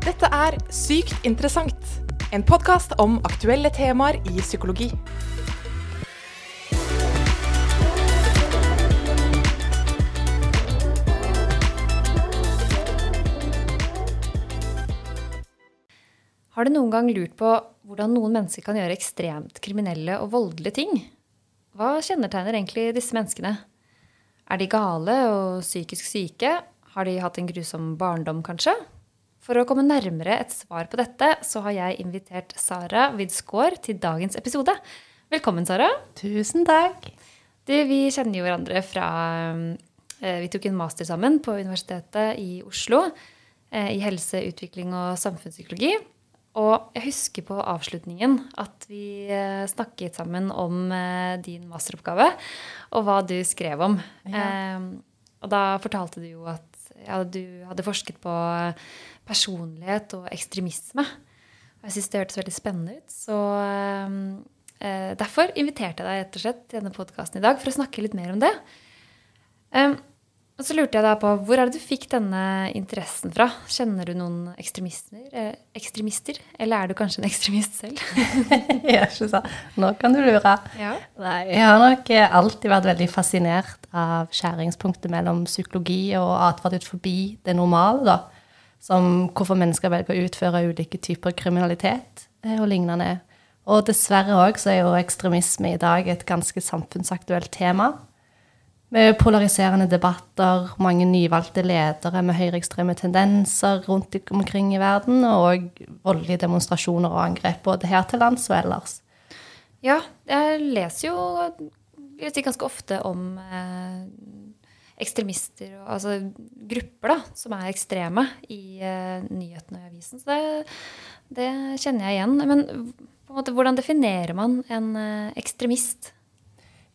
Dette er Sykt interessant, en podkast om aktuelle temaer i psykologi. Har du noen gang lurt på hvordan noen mennesker kan gjøre ekstremt kriminelle og voldelige ting? Hva kjennetegner egentlig disse menneskene? Er de gale og psykisk syke? Har de hatt en grusom barndom, kanskje? For å komme nærmere et svar på dette, så har jeg invitert Sara Widsgaard til dagens episode. Velkommen, Sara. Tusen takk. Du, vi kjenner jo hverandre fra eh, Vi tok en master sammen på Universitetet i Oslo eh, i helse, utvikling og samfunnspsykologi. Og jeg husker på avslutningen at vi eh, snakket sammen om din masteroppgave og hva du skrev om. Ja. Og da fortalte du jo at ja, du hadde forsket på personlighet og ekstremisme. Og jeg syns det hørtes veldig spennende ut. Så eh, eh, derfor inviterte jeg deg rett til denne podkasten i dag for å snakke litt mer om det. Um, og så lurte jeg da på, Hvor er det du fikk denne interessen fra? Kjenner du noen ekstremister? Eh, ekstremister? Eller er du kanskje en ekstremist selv? Ja, ikke sant. Nå kan du lure. Ja. Nei, jeg har nok eh, alltid vært veldig fascinert av skjæringspunktet mellom psykologi og atferd ut forbi det normale, da. Som hvorfor mennesker velger å utføre ulike typer kriminalitet eh, og lignende. Og dessverre òg så er jo ekstremisme i dag et ganske samfunnsaktuelt tema. Med polariserende debatter, mange nyvalgte ledere med høyreekstreme tendenser rundt omkring i verden, og voldelige demonstrasjoner og angrep både her til lands og ellers. ja, jeg leser jo jeg sier ganske ofte om eh, ekstremister, altså grupper da, som er ekstreme i eh, nyhetene og i avisen. Så det, det kjenner jeg igjen. Men på en måte, hvordan definerer man en eh, ekstremist?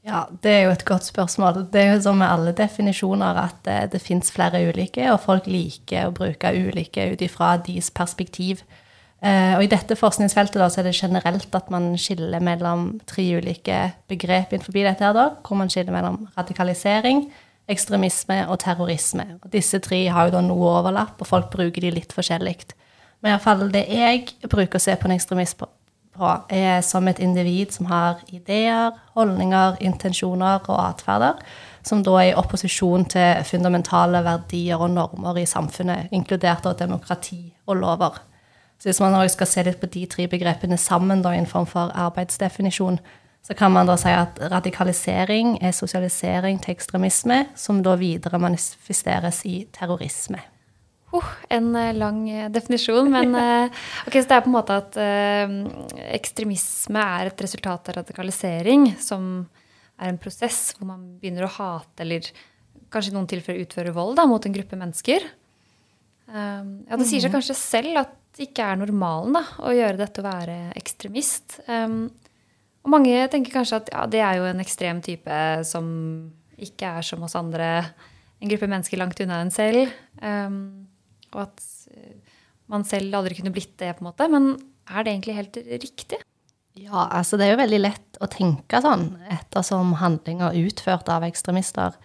Ja, det er jo et godt spørsmål. Det er jo som med alle definisjoner at det, det fins flere ulike, og folk liker å bruke ulike ut ifra deres perspektiv. Eh, og i dette forskningsfeltet da, så er det generelt at man skiller mellom tre ulike begrep innenfor dette, her da, hvor man skiller mellom radikalisering, ekstremisme og terrorisme. Og disse tre har jo da noe overlapp, og folk bruker de litt forskjellig. Men iallfall det jeg bruker å se på en ekstremist på, på, er som et individ som har ideer, holdninger, intensjoner og atferder, som da er i opposisjon til fundamentale verdier og normer i samfunnet, inkludert av demokrati og lover. Så hvis man skal se litt på de tre begrepene sammen da, i en form for arbeidsdefinisjon, så kan man da si at radikalisering er sosialisering til ekstremisme, som da videre manifesteres i terrorisme. Oh, en eh, lang eh, definisjon, men okay, ok, så det er på en måte at eh, ekstremisme er et resultat av radikalisering, som er en prosess hvor man begynner å hate eller kanskje i noen tilfeller utføre vold da, mot en gruppe mennesker. Um, ja, Det sier seg kanskje selv at det ikke er normalen da, å gjøre dette å være ekstremist. Um, og mange tenker kanskje at ja, det er jo en ekstrem type som ikke er som oss andre, en gruppe mennesker langt unna en selv. Um, og at eh, man selv aldri kunne blitt det, på en måte. Men er det egentlig helt riktig? Ja, altså det er jo veldig lett å tenke sånn, ettersom handlinger utført av ekstremister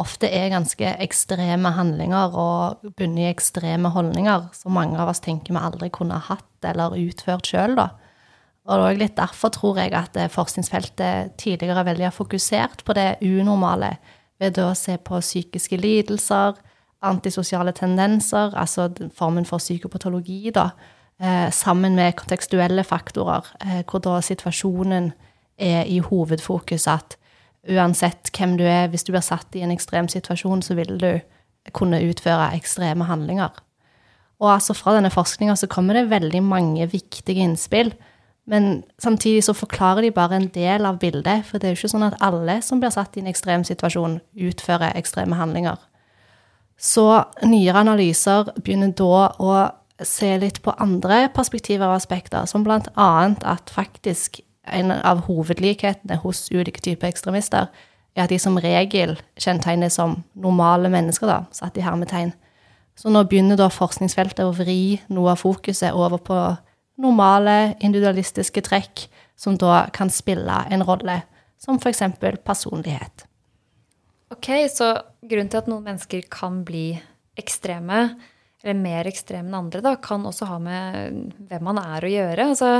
ofte er ganske ekstreme handlinger og bunner i ekstreme holdninger som mange av oss tenker vi aldri kunne hatt eller utført sjøl, da. Og det er litt derfor tror jeg at eh, forskningsfeltet tidligere veldig har fokusert på det unormale ved å se på psykiske lidelser, antisosiale tendenser, altså formen for psykopatologi, da, eh, sammen med kontekstuelle faktorer, eh, hvor da situasjonen er i hovedfokus at uansett hvem du er, hvis du blir satt i en ekstrem situasjon, så vil du kunne utføre ekstreme handlinger. Og altså fra denne forskninga kommer det veldig mange viktige innspill. Men samtidig så forklarer de bare en del av bildet, for det er jo ikke sånn at alle som blir satt i en ekstrem situasjon, utfører ekstreme handlinger. Så nyere analyser begynner da å se litt på andre perspektiver og aspekter, som annet at faktisk en av hovedlikhetene hos ulike typer ekstremister er at de som regel kjennetegnes som normale mennesker, da, satt i hermetegn. Så nå begynner da forskningsfeltet å vri noe av fokuset over på normale, individualistiske trekk som da kan spille en rolle, som f.eks. personlighet. Ok, så grunnen til at noen mennesker kan bli ekstreme, eller mer ekstreme enn andre, da, kan også ha med hvem man er å gjøre. Altså,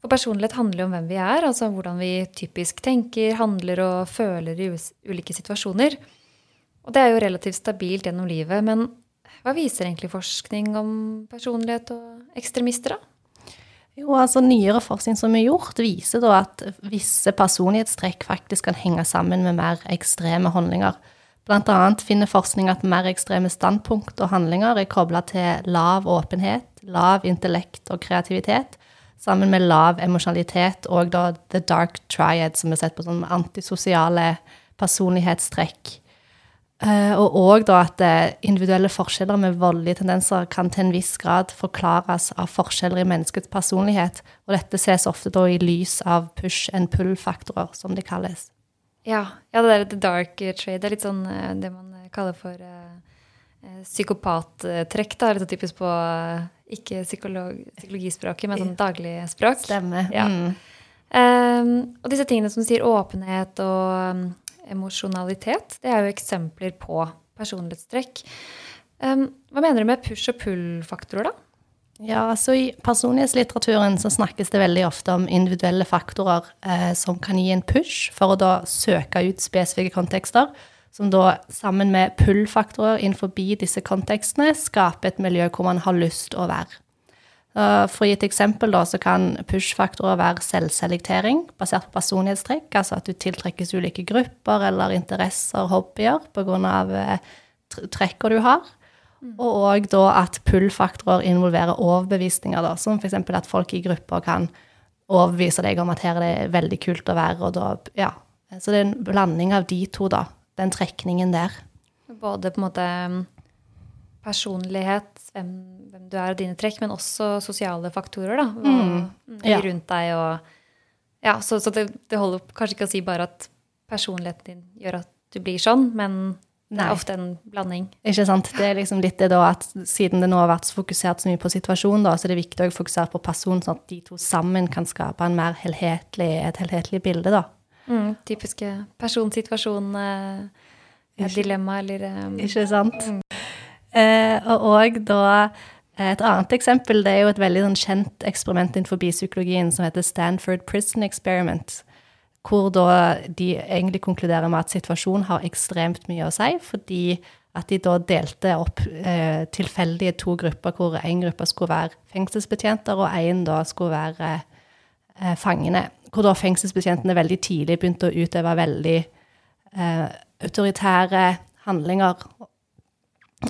for personlighet handler jo om hvem vi er, altså hvordan vi typisk tenker, handler og føler i ulike situasjoner. Og det er jo relativt stabilt gjennom livet. Men hva viser egentlig forskning om personlighet og ekstremister, da? Jo, altså Nyere forskning som er gjort, viser da at visse personlighetstrekk faktisk kan henge sammen med mer ekstreme handlinger. Blant annet finner forskning at mer ekstreme standpunkt og handlinger er kobla til lav åpenhet, lav intellekt og kreativitet, sammen med lav emosjonalitet og da the dark triad, som er sett på som antisosiale personlighetstrekk. Uh, og òg at uh, individuelle forskjeller med voldelige tendenser kan til en viss grad forklares av forskjeller i menneskets personlighet. Og dette ses ofte da i lys av push and pull-faktorer, som det kalles. Ja, ja, det der the dark trade er litt sånn uh, det man kaller for psykopattrekk. da, Litt typisk på ikke psykolog, psykologispråket, men sånn daglig språk. Stemmer. Ja. Mm. Um, og disse tingene som sier, åpenhet og emosjonalitet. Det er jo eksempler på personlighetstrekk. Hva mener du med push- og pull-faktorer, da? Ja, altså I personlighetslitteraturen så snakkes det veldig ofte om individuelle faktorer eh, som kan gi en push for å da søke ut spesifikke kontekster, som da sammen med pull-faktorer innenfor disse kontekstene skaper et miljø hvor man har lyst å være. For å gi et eksempel, da, så kan push-faktorer være selvselektering basert på personlighetstrekk. Altså at du tiltrekkes ulike grupper eller interesser, hobbyer, pga. Eh, trekker du har. Mm. Og òg da at pull-faktorer involverer overbevisninger, da, som f.eks. at folk i grupper kan overbevise deg om at her er det veldig kult å være, og da Ja. Så det er en blanding av de to, da. Den trekningen der. Både på en måte personlighet, hvem, hvem, du er og dine trekk, men også sosiale faktorer. da, Hva, mm. ja. rundt deg og Ja, så, så det, det, holder kanskje ikke å si bare at personligheten din gjør at du blir sånn, men det er ofte en blanding. Ikke sant. Det er liksom litt det da at siden det nå har vært så fokusert så mye på situasjonen, da, så er det viktig å fokusere på personen, sånn at de to sammen kan skape en mer helhetlig, et helhetlig bilde, da. Mm, typiske personsituasjon, eh, dilemma eller eh, Ikke sant. Mm. Eh, og da et annet eksempel det er jo et veldig sånn, kjent eksperiment innenfor psykologien som heter Stanford Prison Experiment. Hvor da de egentlig konkluderer med at situasjonen har ekstremt mye å si, fordi at de da delte opp eh, tilfeldige to grupper, hvor én gruppe skulle være fengselsbetjenter, og én da skulle være eh, fangene. Hvor da fengselsbetjentene veldig tidlig begynte å utøve veldig eh, autoritære handlinger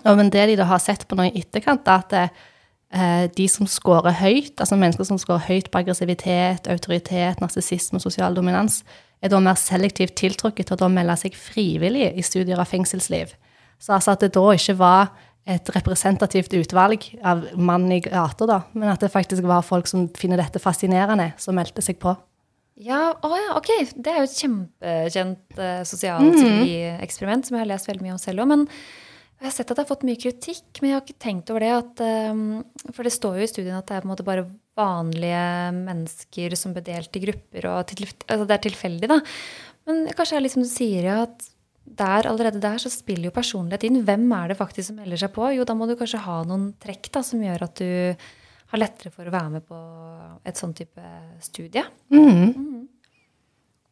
men det de da har sett på nå i etterkant, er at eh, de som scorer høyt, altså mennesker som scorer høyt på aggressivitet, autoritet, narsissisme sosial dominans, er da mer selektivt tiltrukket til å da melde seg frivillig i studier av fengselsliv. Så altså at det da ikke var et representativt utvalg av mann i gata, da, men at det faktisk var folk som finner dette fascinerende, som meldte seg på. Ja, å ja, ok. Det er jo et kjempekjent uh, sosialt mm. eksperiment som jeg har lest veldig mye om selv òg. Men jeg har sett at jeg har fått mye kritikk, men jeg har ikke tenkt over det. At, um, for det står jo i studien at det er på en måte bare vanlige mennesker som blir delt i grupper, og til, altså det er tilfeldig, da. Men kanskje det er litt som du sier, ja, at der, allerede der så spiller jo personlighet inn. Hvem er det faktisk som melder seg på? Jo, da må du kanskje ha noen trekk da, som gjør at du har lettere for å være med på et sånn type studie. Mm. Mm.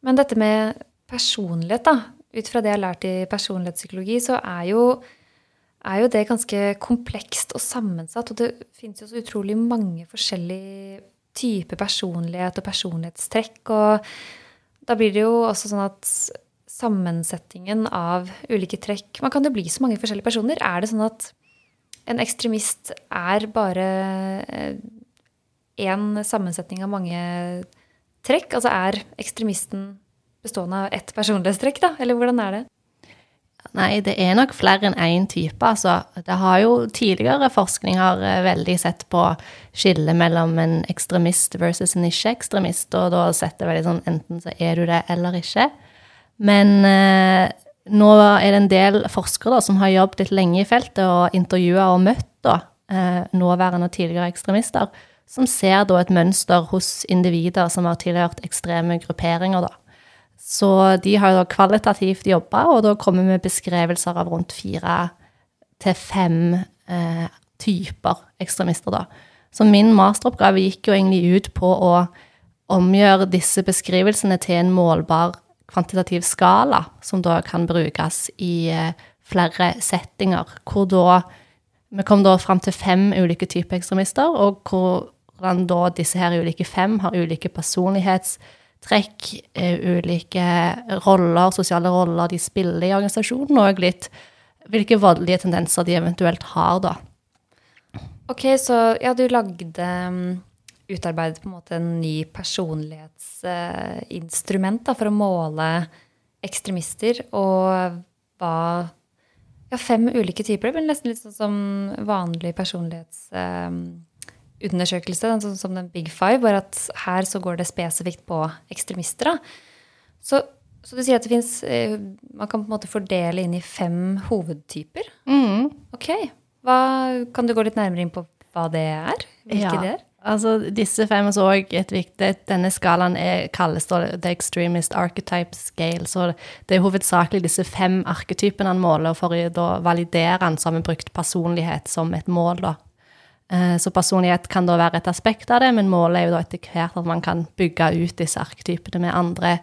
Men dette med personlighet, da. Ut fra det jeg har lært i personlighetspsykologi, så er jo er jo det ganske komplekst og sammensatt. Og det finnes jo så utrolig mange forskjellige typer personlighet og personlighetstrekk. Og da blir det jo også sånn at sammensetningen av ulike trekk Man kan jo bli så mange forskjellige personer. Er det sånn at en ekstremist er bare én eh, sammensetning av mange trekk? Altså er ekstremisten bestående av ett personlighetstrekk, da? Eller hvordan er det? Nei, det er nok flere enn én type. Altså, det har jo tidligere forskning har eh, veldig sett på skillet mellom en ekstremist versus en ikke-ekstremist, og da sett det veldig sånn enten så er du det eller ikke. Men eh, nå er det en del forskere da, som har jobbet litt lenge i feltet og intervjua og møtt da, eh, nåværende og tidligere ekstremister, som ser da et mønster hos individer som har tilhørt ekstreme grupperinger. da. Så de har jo da kvalitativt jobba, og da kommer vi med beskrivelser av rundt fire til fem eh, typer ekstremister, da. Så min masteroppgave gikk jo egentlig ut på å omgjøre disse beskrivelsene til en målbar kvantitativ skala, som da kan brukes i eh, flere settinger, hvor da Vi kom da fram til fem ulike typer ekstremister, og hvordan da disse her ulike fem har ulike personlighetstrekk, eh, ulike roller, sosiale roller de spiller i organisasjonen, og litt hvilke voldelige tendenser de eventuelt har, da. Ok, så ja, du lagde um, Utarbeidet på en måte en ny personlighetsinstrument uh, for å måle ekstremister, og hva Ja, fem ulike typer. Det blir nesten litt sånn som vanlig personlighetsundersøkelse, um, sånn som den Big Five, bare at her så går det spesifikt på ekstremister. Da. Så, så du sier at det fins uh, Man kan på en måte fordele inn i fem hovedtyper? Mm. Ok. Hva, kan du gå litt nærmere inn på hva det er? Hvilke Ja. det er? Altså, disse fem er så også et viktig Denne skalaen er, kalles The Extremist Archetype Scale. Så det er hovedsakelig disse fem arketypene han måler, for å validere han, så har vi brukt personlighet som et mål, da. Eh, Så personlighet kan da være et aspekt av det, men målet er jo da etter hvert at man kan bygge ut disse arketypene med andre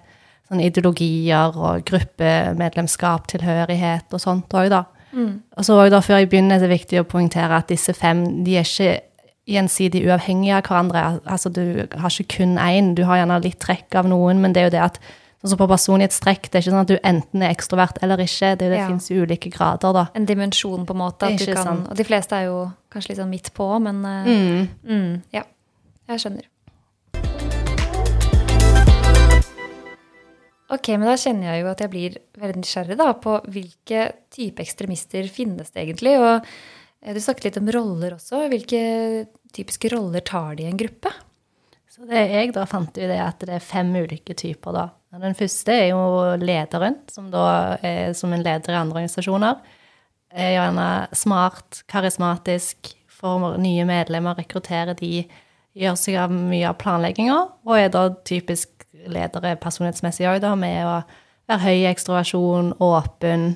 sånn ideologier og gruppemedlemskap, tilhørighet og sånt òg, da. Og så òg da, før jeg begynner, er det viktig å poengtere at disse fem de er ikke gjensidig uavhengige av hverandre. Altså, du har ikke kun én, du har gjerne litt trekk av noen, men det er jo det at sånn som på personlighetstrekk, det er ikke sånn at du enten er ekstrovert eller ikke. Det, det Ja. finnes jo ulike grader, da. En dimensjon, på en måte. At du kan, sant. og de fleste er jo kanskje litt sånn midt på, men eh, Mm. mm, ja. Jeg skjønner. Ok, men da kjenner jeg jo at jeg blir veldig nysgjerrig da, på hvilke type ekstremister finnes det egentlig. Og eh, du snakket litt om roller også. Hvilke typiske roller tar de i en gruppe? Så det jeg da fant ut, er at det er fem ulike typer, da. Den første er jo lederen, som da er som en leder i andre organisasjoner. Er gjerne smart, karismatisk, får nye medlemmer, rekrutterer de, gjør seg av mye av planlegginga, og er da typisk ledere personlighetsmessig òg, da, med å være høy ekstroversjon, åpen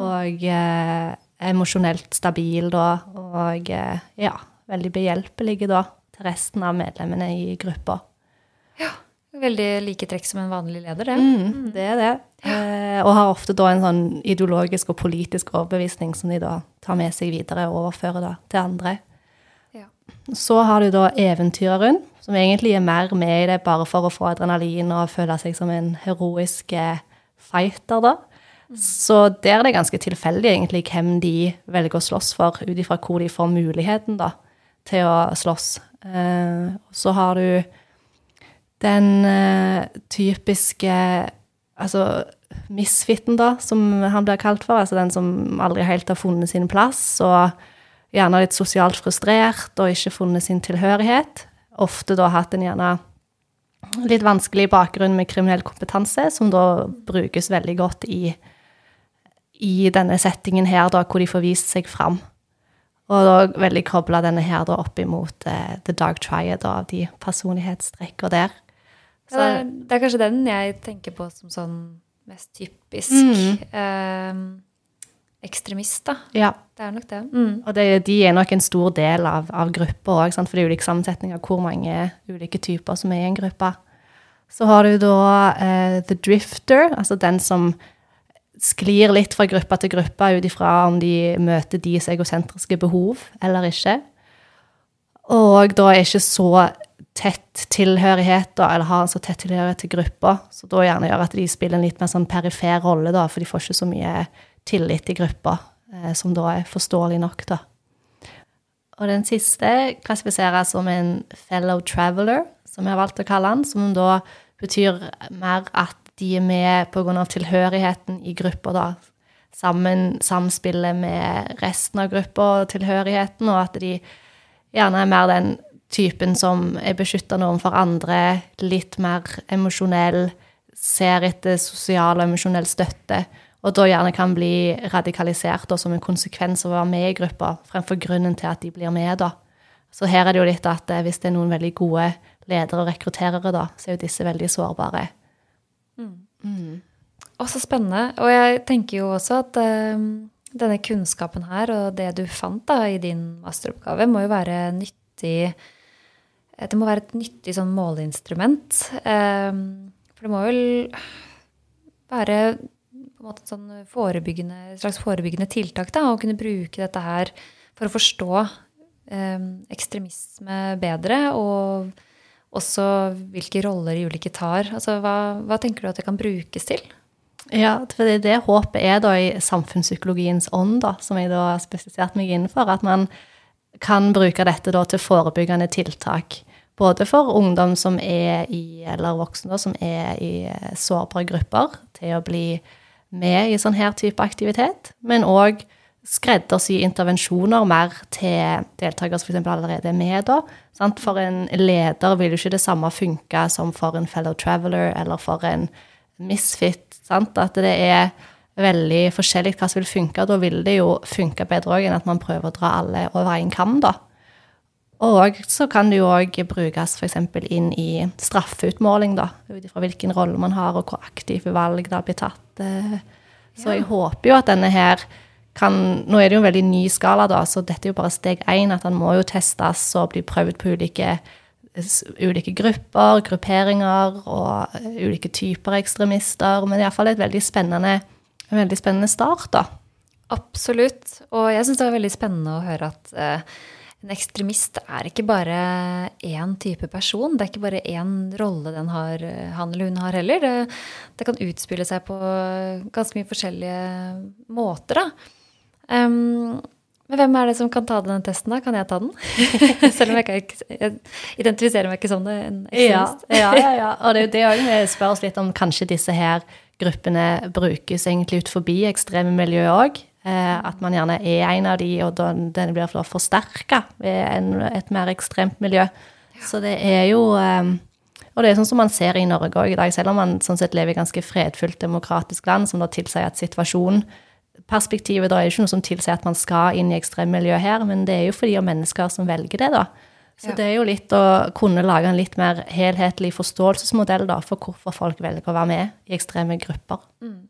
og eh, emosjonelt stabil, da, og eh, ja, veldig behjelpelige, da, til resten av medlemmene i gruppa. Veldig like trekk som en vanlig leder, det. Mm, det er det. Eh, og har ofte da en sånn ideologisk og politisk overbevisning som de da tar med seg videre og overfører da til andre. Ja. Så har du da eventyreren, som egentlig er mer med i det bare for å få adrenalin og føle seg som en heroisk eh, fighter, da. Så der er det ganske tilfeldig egentlig hvem de velger å slåss for, ut ifra hvor de får muligheten da, til å slåss. Eh, så har du den uh, typiske altså misfitten, da, som han blir kalt for. Altså den som aldri helt har funnet sin plass, og gjerne litt sosialt frustrert og ikke funnet sin tilhørighet. Ofte da hatt en gjerne litt vanskelig bakgrunn med kriminell kompetanse, som da brukes veldig godt i, i denne settingen her, da, hvor de får vist seg fram. Og da veldig kobla denne her da opp imot uh, the dark triad av de personlighetstrekkene der. Ja, det, er, det er kanskje den jeg tenker på som sånn mest typisk eh, ekstremist, da. ja. Det er nok det. Mm. Og det, de er nok en stor del av, av gruppa òg, for det er ulik sammensetning av hvor mange ulike typer som er i en gruppe. Så har du da eh, the drifter, altså den som sklir litt fra gruppe til gruppe ut ifra om de møter deres egosentriske behov eller ikke. Og da er ikke så tett tilhørighet, da, eller har en så tett tilhørighet til gruppa, så da gjerne gjør at de spiller en litt mer sånn perifer rolle, da, for de får ikke så mye tillit i gruppa, eh, som da er forståelig nok, da. Og den siste klassifiseres som en fellow traveler, som jeg har valgt å kalle han, som da betyr mer at de er med av tilhørigheten i gruppa, da. Sammen, samspillet med resten av gruppa og tilhørigheten, og at de gjerne er mer den typen som er beskyttende overfor andre, litt mer emosjonell, ser etter sosial og emosjonell støtte, og da gjerne kan bli radikalisert da, som en konsekvens av å være med i gruppa, fremfor grunnen til at de blir med. da. Så her er det jo litt at eh, hvis det er noen veldig gode ledere og rekrutterere, da, så er jo disse veldig sårbare. Og så spennende. Og jeg tenker jo også at um, denne kunnskapen her og det du fant da i din masteroppgave, må jo være nyttig Det må være et nyttig sånn måleinstrument. Eh, for det må vel være et sånn forebyggende, slags forebyggende tiltak da, å kunne bruke dette her for å forstå eh, ekstremisme bedre, og også hvilke roller de ulike tar. Altså, hva, hva tenker du at det kan brukes til? Ja, for det det håpet er da i samfunnspsykologiens ånd, da, som jeg da har spesifisert meg innenfor. At man kan bruke dette da til forebyggende tiltak. Både for ungdom som er i, eller voksne som er i eh, sårbare grupper, til å bli med i sånn her type aktivitet. Men òg skreddersy intervensjoner mer til deltakere som f.eks. allerede er med. da. For en leder vil jo ikke det samme funke som for en fellow traveler eller for en misfit. Sant? At det er veldig forskjellig hva som vil funke. Da vil det jo funke bedre òg enn at man prøver å dra alle over én kam, da. Og så kan det jo òg brukes f.eks. inn i straffeutmåling, da. Ut ifra hvilken rolle man har, og hvor aktive valg det blir tatt. Eh. Så jeg håper jo at denne her kan Nå er det jo en veldig ny skala, da, så dette er jo bare steg én. At han må jo testes og bli prøvd på ulike ulike grupper, grupperinger og eh, ulike typer ekstremister. Men det er iallfall et veldig spennende, en veldig spennende start, da. Absolutt. Og jeg syns det var veldig spennende å høre at uh, en ekstremist er ikke bare én type person. Det er ikke bare én rolle har, han eller hun har heller. Det, det kan utspille seg på ganske mye forskjellige måter. Um, men hvem er det som kan ta den testen, da? Kan jeg ta den? Selv om jeg, ikke, jeg identifiserer meg ikke som det. en ja, ja, ja, ja, Og det er jo det òg vi spør oss litt om kanskje disse her gruppene brukes egentlig ut forbi ekstreme miljøer òg. Eh, at man gjerne er en av de, og den blir forsterka ved en, et mer ekstremt miljø. Så det er jo eh, Og det er sånn som man ser i Norge òg i dag, selv om man sånn sett lever i ganske fredfullt, demokratisk land, som da tilsier at situasjonen perspektivet da er ikke noe som tilsier at man skal inn i ekstremmiljø her, men det er jo fordi av mennesker som velger det, da. Så det er jo litt å kunne lage en litt mer helhetlig forståelsesmodell da, for hvorfor folk velger å være med i ekstreme grupper. Mm.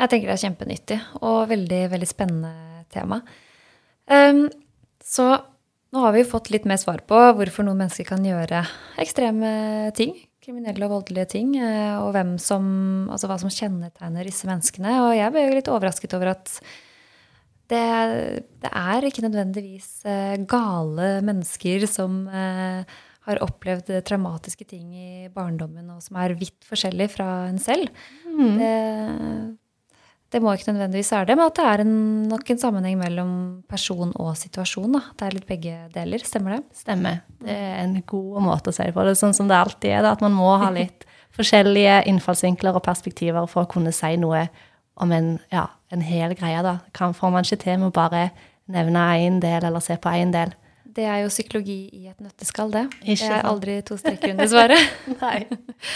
Jeg tenker det er kjempenyttig og veldig, veldig spennende tema. Um, så nå har vi jo fått litt mer svar på hvorfor noen mennesker kan gjøre ekstreme ting kriminelle og voldelige ting, eh, og hvem som, altså hva som kjennetegner disse menneskene. Og jeg ble litt overrasket over at det, det er ikke nødvendigvis eh, gale mennesker som eh, har opplevd traumatiske ting i barndommen, og som er vidt forskjellig fra en selv. Mm. Det, det må ikke nødvendigvis være det, men at det er en, nok en sammenheng mellom person og situasjon. Da. Det er litt begge deler. Stemmer det? Stemmer. Det er en god måte å si det på. Det sånn som det alltid er, da, at man må ha litt forskjellige innfallsvinkler og perspektiver for å kunne si noe om en, ja, en hel greie. Da. Kan, får man ikke til med å bare nevne én del eller se på én del. Det er jo psykologi i et nøtteskall, det. Ikke det er aldri to streker under svaret. Nei.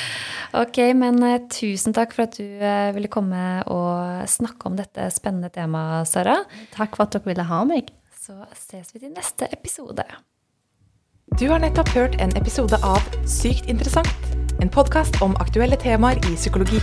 ok, men uh, tusen takk for at du uh, ville komme og snakke om dette spennende temaet, Sara. Takk for at dere ville ha meg. Så ses vi til neste episode. Du har nettopp hørt en episode av Sykt interessant, en podkast om aktuelle temaer i psykologi.